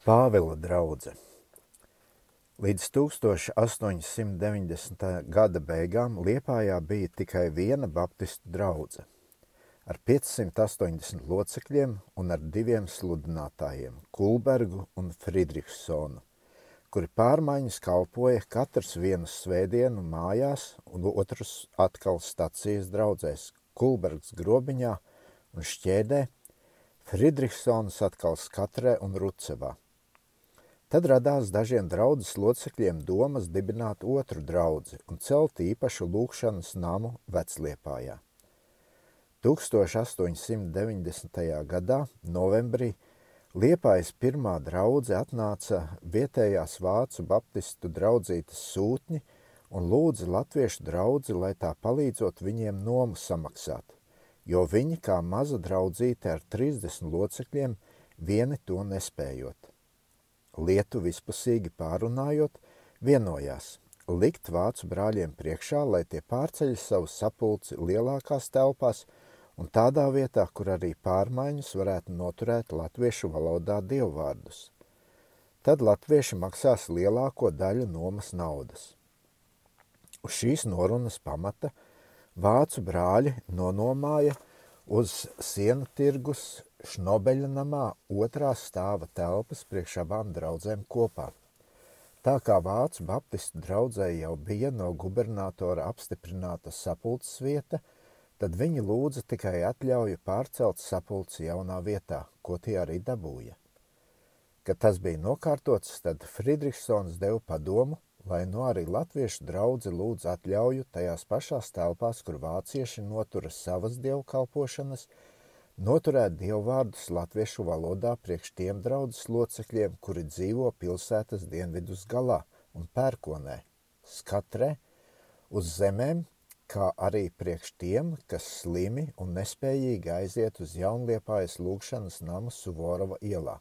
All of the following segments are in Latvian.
Pāvila draudze. Līdz 1890. gada beigām Liepājā bija tikai viena baptistu draudze ar 580 locekļiem un ar diviem sludinātājiem – Kulbergu un Friedrichsonu, kuri pārmaiņas kalpoja katrs vienu svētdienu mājās un otrus atkal stacijas draudzēs – Kulbergs grobiņā un šķēdē, Friedrichsons atkal skatrē un Rucevā – Tad radās dažiem draudzes locekļiem domas dibināt otru draudzi un celt īpašu lūkšanas namu Vecliepājā. 1890. gadā, novembrī, Liepājas pirmā draudze atnāca vietējās vācu baptistu draudzītes sūtņi un lūdza latviešu draudzi, lai tā palīdzot viņiem nomu samaksāt, jo viņi kā maza draudzīte ar 30 locekļiem vieni to nespējot lietu vispusīgi pārunājot, vienojās likt vācu brāļiem priekšā, lai tie pārceļ savu sapulci lielākās telpās un tādā vietā, kur arī pārmaiņas varētu noturēt latviešu valodā dievvvārdus. Tad latvieši maksās lielāko daļu nomas naudas. Uz šīs norunas pamata vācu brāļi nonomāja uz sienu tirgus Šnobeļa namā otrā stāva telpas priekš abām draudzēm kopā. Tā kā Vācu baptistu draudzē jau bija no gubernatora apstiprināta sapulces vieta, tad viņi lūdza tikai atļauju pārcelt sapulci jaunā vietā, ko tie arī dabūja. Kad tas bija nokārtots, tad Friedrichsons deva padomu, lai no arī latviešu draudzi lūdz atļauju tajās pašās telpās, kur vācieši notura savas dievkalpošanas, kalpošanas, noturēt dievvvārdus latviešu valodā priekš tiem draudzes locekļiem, kuri dzīvo pilsētas dienvidus galā un pērkonē, skatrē, uz zemēm, kā arī priekš tiem, kas slimi un nespējīgi aiziet uz jaunliepājas lūgšanas namu Suvorova ielā.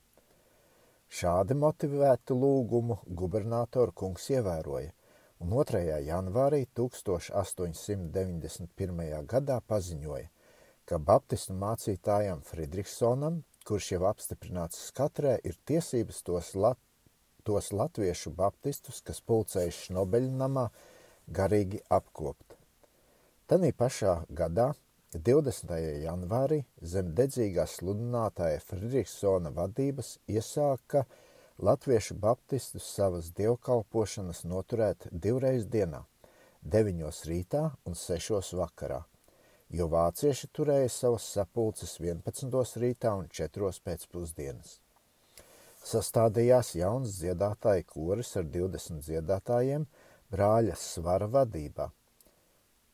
Šādi motivētu lūgumu gubernatora kungs ievēroja, un 2. janvārī 1891. gadā paziņoja, ka baptistu mācītājam Friedrichsonam, kurš jau apstiprināts skatrē, ir tiesības tos, lat, tos latviešu baptistus, kas pulcējuši Šnobeļa namā, garīgi apkopt. Tanī pašā gadā, 20. janvārī, zem dedzīgā sludinātāja Friedrichsona vadības iesāka latviešu baptistus savas dievkalpošanas noturēt divreiz dienā – 9 rītā un 6 vakarā – jo vācieši turēja savas sapulces 11. rītā un 4. pēcpusdienas. Sastādījās jauns dziedātāju koris ar 20 dziedātājiem brāļa svara vadībā.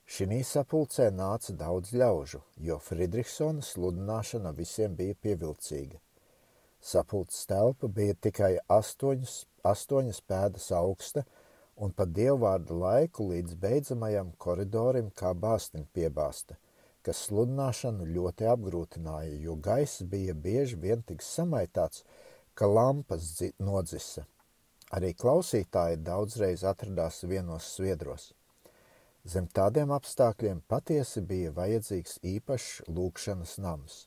Šī sapulcē nāca daudz ļaužu, jo Friedrichsona sludināšana visiem bija pievilcīga. Sapulces telpa bija tikai astoņas, astoņas pēdas augsta, un pa dievvvārdu laiku līdz beidzamajam koridorim kā bāstiņa piebāsta, kas sludināšanu ļoti apgrūtināja, jo gaiss bija bieži vien tik samaitāts, ka lampas nodzisa. Arī klausītāji daudzreiz atradās vienos sviedros. Zem tādiem apstākļiem patiesi bija vajadzīgs īpašs lūkšanas nams.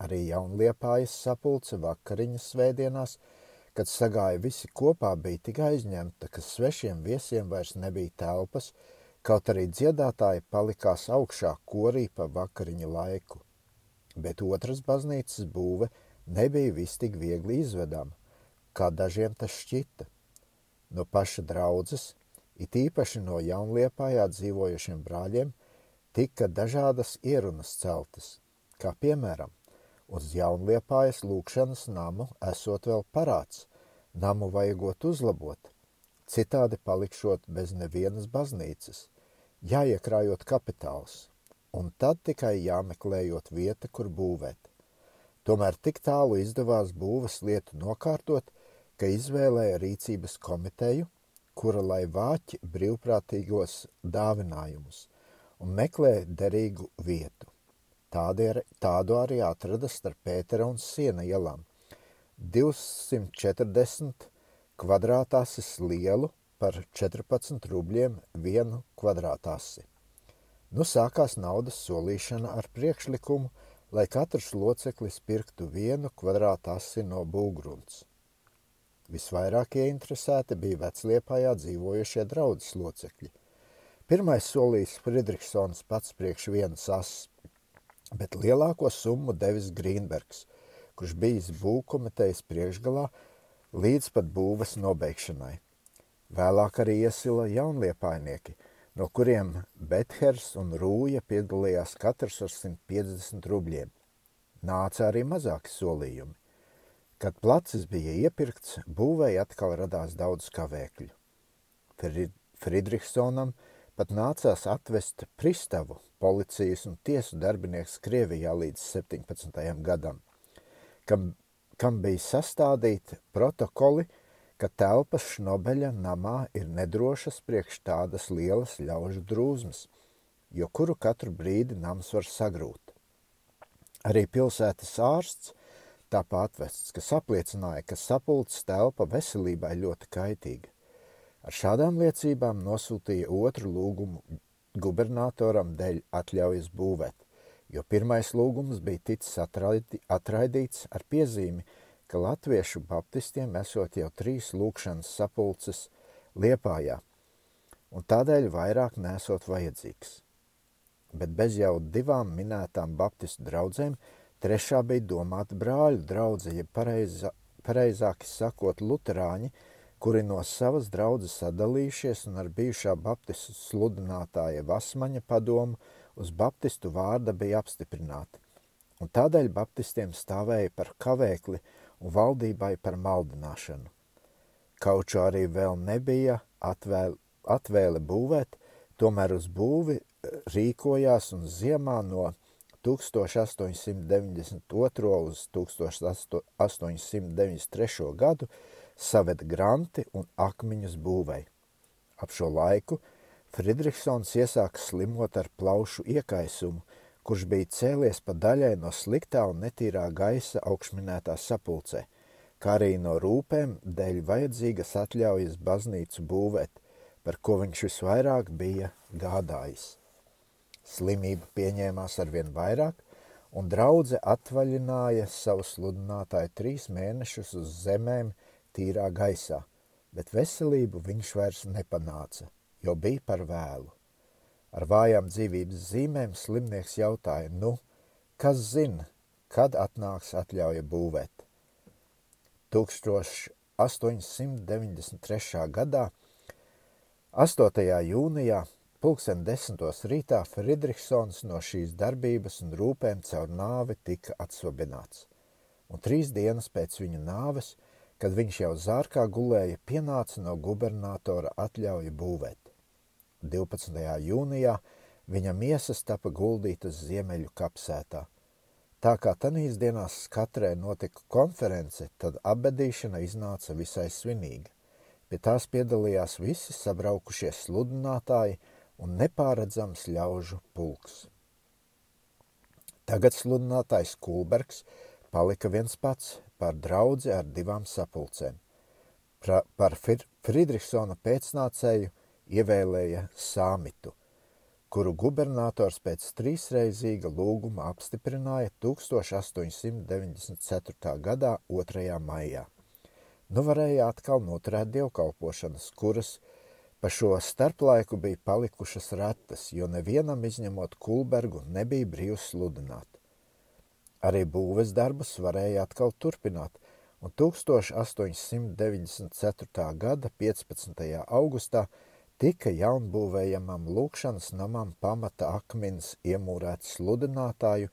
Arī jaunliepājas sapulce vakariņas svētdienās, kad sagāja visi kopā, bija tik aizņemta, ka svešiem viesiem vairs nebija telpas, Kaut arī dziedātāji palikās augšā korī pa vakariņa laiku, bet otras baznīcas būve nebija vis tik viegli izvedama, kā dažiem tas šķita. No paša draudzes, it īpaši no jaunliepājā dzīvojušiem brāļiem, tika dažādas ierunas celtas, kā piemēram, uz jaunliepājas lūkšanas namu esot vēl parāds, namu vajagot uzlabot, citādi palikšot bez nevienas baznīcas, jāiekrājot kapitāls, un tad tikai jāmeklējot vieta, kur būvēt. Tomēr tik tālu izdevās būvas lietu nokārtot, ka izvēlēja rīcības komiteju, kura lai vāķi brīvprātīgos dāvinājumus un meklē derīgu vietu. Tādi, tādu arī atrada starp Pētera un Siena ielām. 240 kvadrātāsis lielu par 14 rubļiem vienu kvadrātasi. Nu sākās naudas solīšana ar priekšlikumu, lai katrs loceklis pirktu vienu kvadrātasi no būgrunts. Visvairāk ieinteresēti bija vecliepājā dzīvojušie draudzes locekļi. Pirmais solījis Friedrichsons pats priekš vienas asas, bet lielāko summu devis Grīnbergs, kurš bijis būvkomitejas priekšgalā līdz pat būves nobeigšanai. Vēlāk arī iesila jaunliepainieki, no kuriem Bethers un Rūja piedalījās katrs ar 150 rubļiem. Nāca arī mazāki solījumi. Kad placis bija iepirkts, būvēja atkal radās daudz kavēkļu. Friedrichsonam pat nācās atvest pristavu, policijas un tiesu darbinieks Krievijā līdz 17. gadam, kam, kam bija sastādīti protokoli, ka telpas Šnobeļa namā ir nedrošas priekš tādas lielas ļaužu drūzmas, jo kuru katru brīdi nams var sagrūt. Arī pilsētas ārsts Tāpā atvests, kas apliecināja, ka sapulces telpa veselībai ļoti kaitīga. Ar šādām liecībām nosūtīja otru lūgumu gubernatoram dēļ atļaujas būvēt, jo pirmais lūgums bija ticis atraidi, atraidīts ar piezīmi, ka latviešu baptistiem esot jau trīs lūkšanas sapulces Liepājā, un tādēļ vairāk nesot vajadzīgs. Bet bez jau divām minētām baptistu draudzēm Trešā bija domāta brāļu draudze, ja pareiza, pareizāk sakot, luterāņi, kuri no savas draudzes sadalījušies un ar bijušā baptistu sludinātāja Vasmaņa padomu uz baptistu vārda bija apstiprināti. Un tādēļ baptistiem stāvēja par kavēkli un valdībai par maldināšanu. Kauču arī vēl nebija atvēle, atvēle būvēt, tomēr uz būvi rīkojās un ziemā no 1892. uz 1893. gadu saved granti un akmeņus būvei. Ap šo laiku Friedrichsons iesāka slimot ar plaušu iekaisumu, kurš bija cēlies pa daļai no sliktā un netīrā gaisa augšminētā sapulcē, kā arī no rūpēm dēļ vajadzīgas atļaujas baznīcu būvēt, par ko viņš visvairāk bija gādājis. Slimība pieņēmās arvien vairāk, un draudze atvaļināja savu sludinātāju trīs mēnešus uz zemēm tīrā gaisā, bet veselību viņš vairs nepanāca, jo bija par vēlu. Ar vājām dzīvības zīmēm slimnieks jautāja, nu, kas zina, kad atnāks atļauja būvēt. 1893. gadā 8. jūnijā Pulksten desmitos rītā Friedrichsons no šīs darbības un rūpēm caur nāvi tika atsvabināts. Un trīs dienas pēc viņa nāves, kad viņš jau zārkā gulēja, pienāca no gubernatora atļauja būvēt. 12. jūnijā viņa miesas tapa guldītas ziemeļu kapsētā. Tā kā tanīs dienās katrē notika konference, tad abedīšana iznāca visai svinīga. Pie tās piedalījās visi sabraukušie sludinātāji, un nepāredzams ļaužu pulks. Tagad sludinātājs Kulbergs palika viens pats par draudzi ar divām sapulcēm. Pra, par Friedrichsona pēcnācēju ievēlēja Sāmitu, kuru gubernators pēc trīsreizīga lūguma apstiprināja 1894. gadā 2. maijā. Nu varēja atkal noturēt dievkalpošanas, kuras Pa šo starplaiku bija palikušas retas, jo nevienam izņemot Kulbergu nebija brīvs sludināt. Arī būves darbus varēja atkal turpināt, un 1894. gada 15. augustā tika jaunbūvējamam lūkšanas namam pamata akmens iemūrēts sludinātāju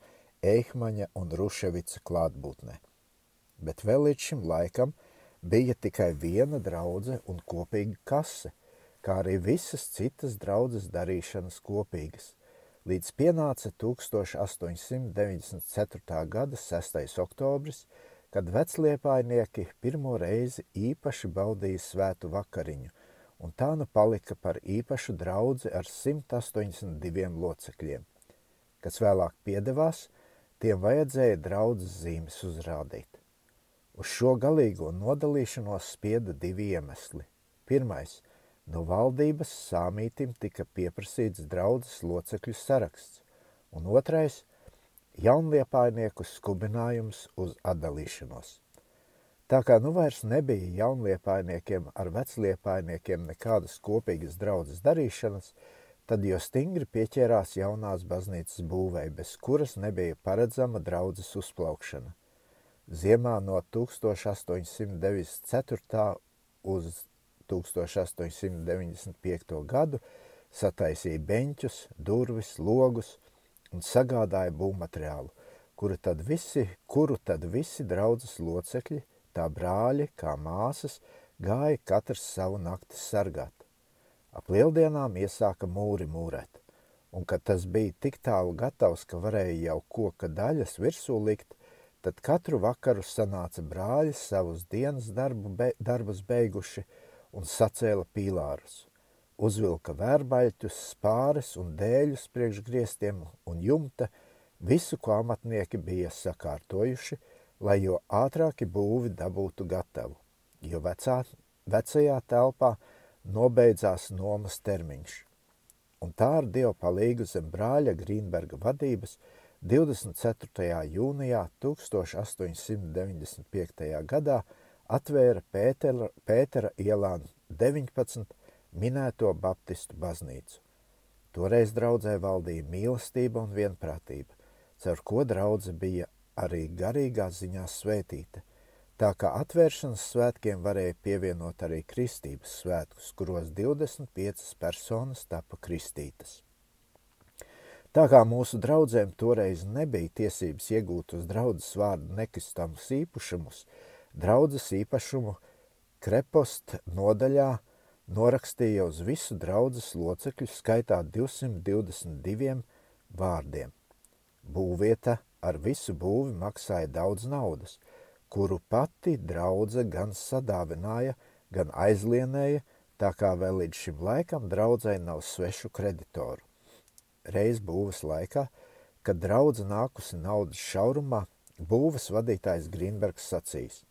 Eihmaņa un Ruševica klātbūtnē. Bet vēl līdz šim laikam bija tikai viena draudze un kopīga kase – kā arī visas citas draudzes darīšanas kopīgas, līdz pienāca 1894. gada 6. oktobris, kad vecliepainieki pirmo reizi īpaši baudīja svētu vakariņu, un tā nu palika par īpašu draudzi ar 182 locekļiem. Kas vēlāk piedevās, tiem vajadzēja draudzes zīmes uzrādīt. Uz šo galīgo nodalīšanos spieda divi iemesli. Pirmais – No valdības sāmītim tika pieprasīts draudzes locekļu saraksts, un otrais – jaunliepainieku skubinājums uz atdalīšanos. Tā kā nu vairs nebija jaunliepainiekiem ar vecliepainiekiem nekādas kopīgas draudzes darīšanas, tad jo stingri pieķērās jaunās baznīcas būvei, bez kuras nebija paredzama draudzes uzplaukšana. Ziemā no 1894. uz 1895. gadu sataisīja beņķus, durvis, logus un sagādāja būvmateriālu, kuru tad visi, kuru tad visi draudzes locekļi, tā brāļi kā māsas, gāja katrs savu nakti sargāt. Ap lieldienām iesāka mūri mūrēt, un kad tas bija tik tālu gatavs, ka varēja jau koka daļas virsū likt, tad katru vakaru sanāca brāļi savus dienas darbu, be, darbus beiguši un sacēla pīlārus. Uzvilka vērbaļķus, spāres un dēļus priekš griestiem un jumta, visu, ko amatnieki bija sakārtojuši, lai jo ātrāki būvi dabūtu gatavu, jo vecā, vecajā telpā – nobeidzās nomas termiņš. Un tā ar Dievu palīgu zem brāļa Grīnberga vadības 24. jūnijā 1895. gadā atvēra Pētera, Pētera ielā 19 minēto baptistu baznīcu. Toreiz draudzē valdīja mīlestība un vienprātība, caur ko draudze bija arī garīgā ziņā svētīta – Tā kā atvēršanas svētkiem varēja pievienot arī kristības svētkus, kuros 25 personas tapa kristītas. Tā kā mūsu draudzēm toreiz nebija tiesības iegūt uz draudzes vārdu nekistamus īpašumus, draudzes īpašumu krepost nodaļā norakstīja uz visu draudzes locekļu skaitā 222 vārdiem. Būvvieta ar visu būvi maksāja daudz naudas – kuru pati draudze gan sadāvināja, gan aizlienēja, tā kā vēl līdz šim laikam draudzē nav svešu kreditoru. Reiz būvas laikā, kad draudze nākusi naudas šaurumā, būvas vadītājs Grīnbergs sacīs: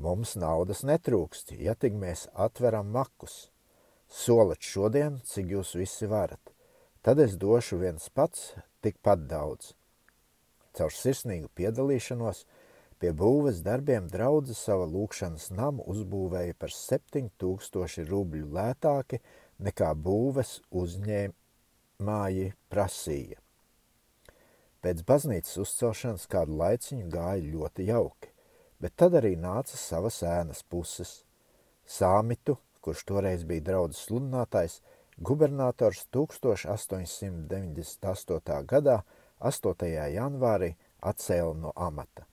Mums naudas netrūkst, ja tik mēs atveram makus. Solat šodien, cik jūs visi varat. Tad es došu viens pats tikpat daudz. Caur sirsnīgu piedalīšanos – Pie būves darbiem draudze sava lūkšanas namu uzbūvēja par 7000 rubļu lētāki nekā būves uzņēmāji prasīja. Pēc baznīcas uzcelšanas kādu laiciņu gāja ļoti jauki, bet tad arī nāca savas ēnas puses. Sāmitu, kurš toreiz bija draudzes sludinātājs, gubernators 1898. gadā 8. janvārī atcēla no amata.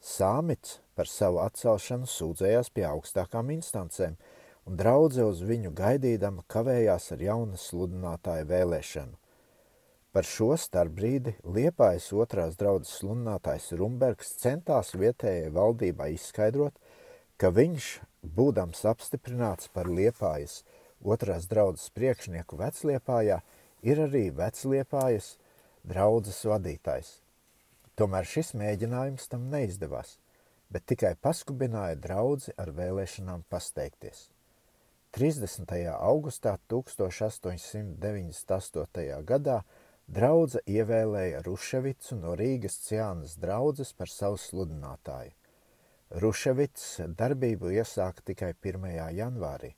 Sāmits par savu atcelšanu sūdzējās pie augstākām instancēm, un draudze uz viņu gaidīdama kavējās ar jaunas sludinātāja vēlēšanu. Par šo starpbrīdi Liepājas otrās draudzes sludinātājs Rumbergs centās vietējai valdībai izskaidrot, ka viņš, būdams apstiprināts par Liepājas otrās draudzes priekšnieku Vecliepājā, ir arī Vecliepājas draudzes vadītājs – Tomēr šis mēģinājums tam neizdevās, bet tikai paskubināja draudzi ar vēlēšanām pasteikties. 30. augustā 1898. gadā draudze ievēlēja Ruševicu no Rīgas Ciānas draudzes par savu sludinātāju. Ruševits darbību iesāka tikai 1. janvārī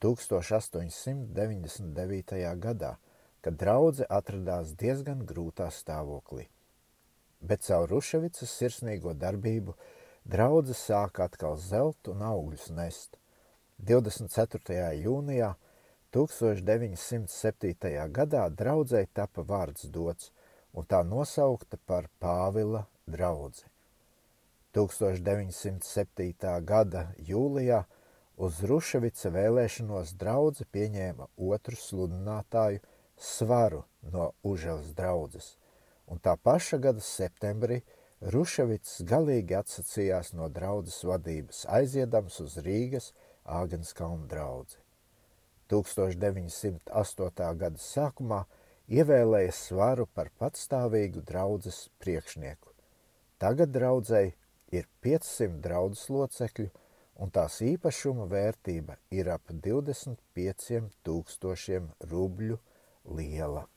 1899. gadā, kad draudze atradās diezgan grūtā stāvoklī bet caur Ruševicas sirsnīgo darbību draudzes sāka atkal zelt un augļus nest. 24. jūnijā 1907. gadā draudzēji tapa vārds dots un tā nosaukta par Pāvila draudzi. 1907. gada jūlijā uz Ruševica vēlēšanos draudze pieņēma otru sludinātāju svaru no Užavas draudzes – un tā paša gada septembrī Ruševits galīgi atsacījās no draudzes vadības, aiziedams uz Rīgas Āgenskalnu draudzi. 1908. gada sākumā ievēlēja svaru par patstāvīgu draudzes priekšnieku. Tagad draudzēji ir 500 draudzes locekļu, un tās īpašuma vērtība ir ap 25 tūkstošiem rubļu liela.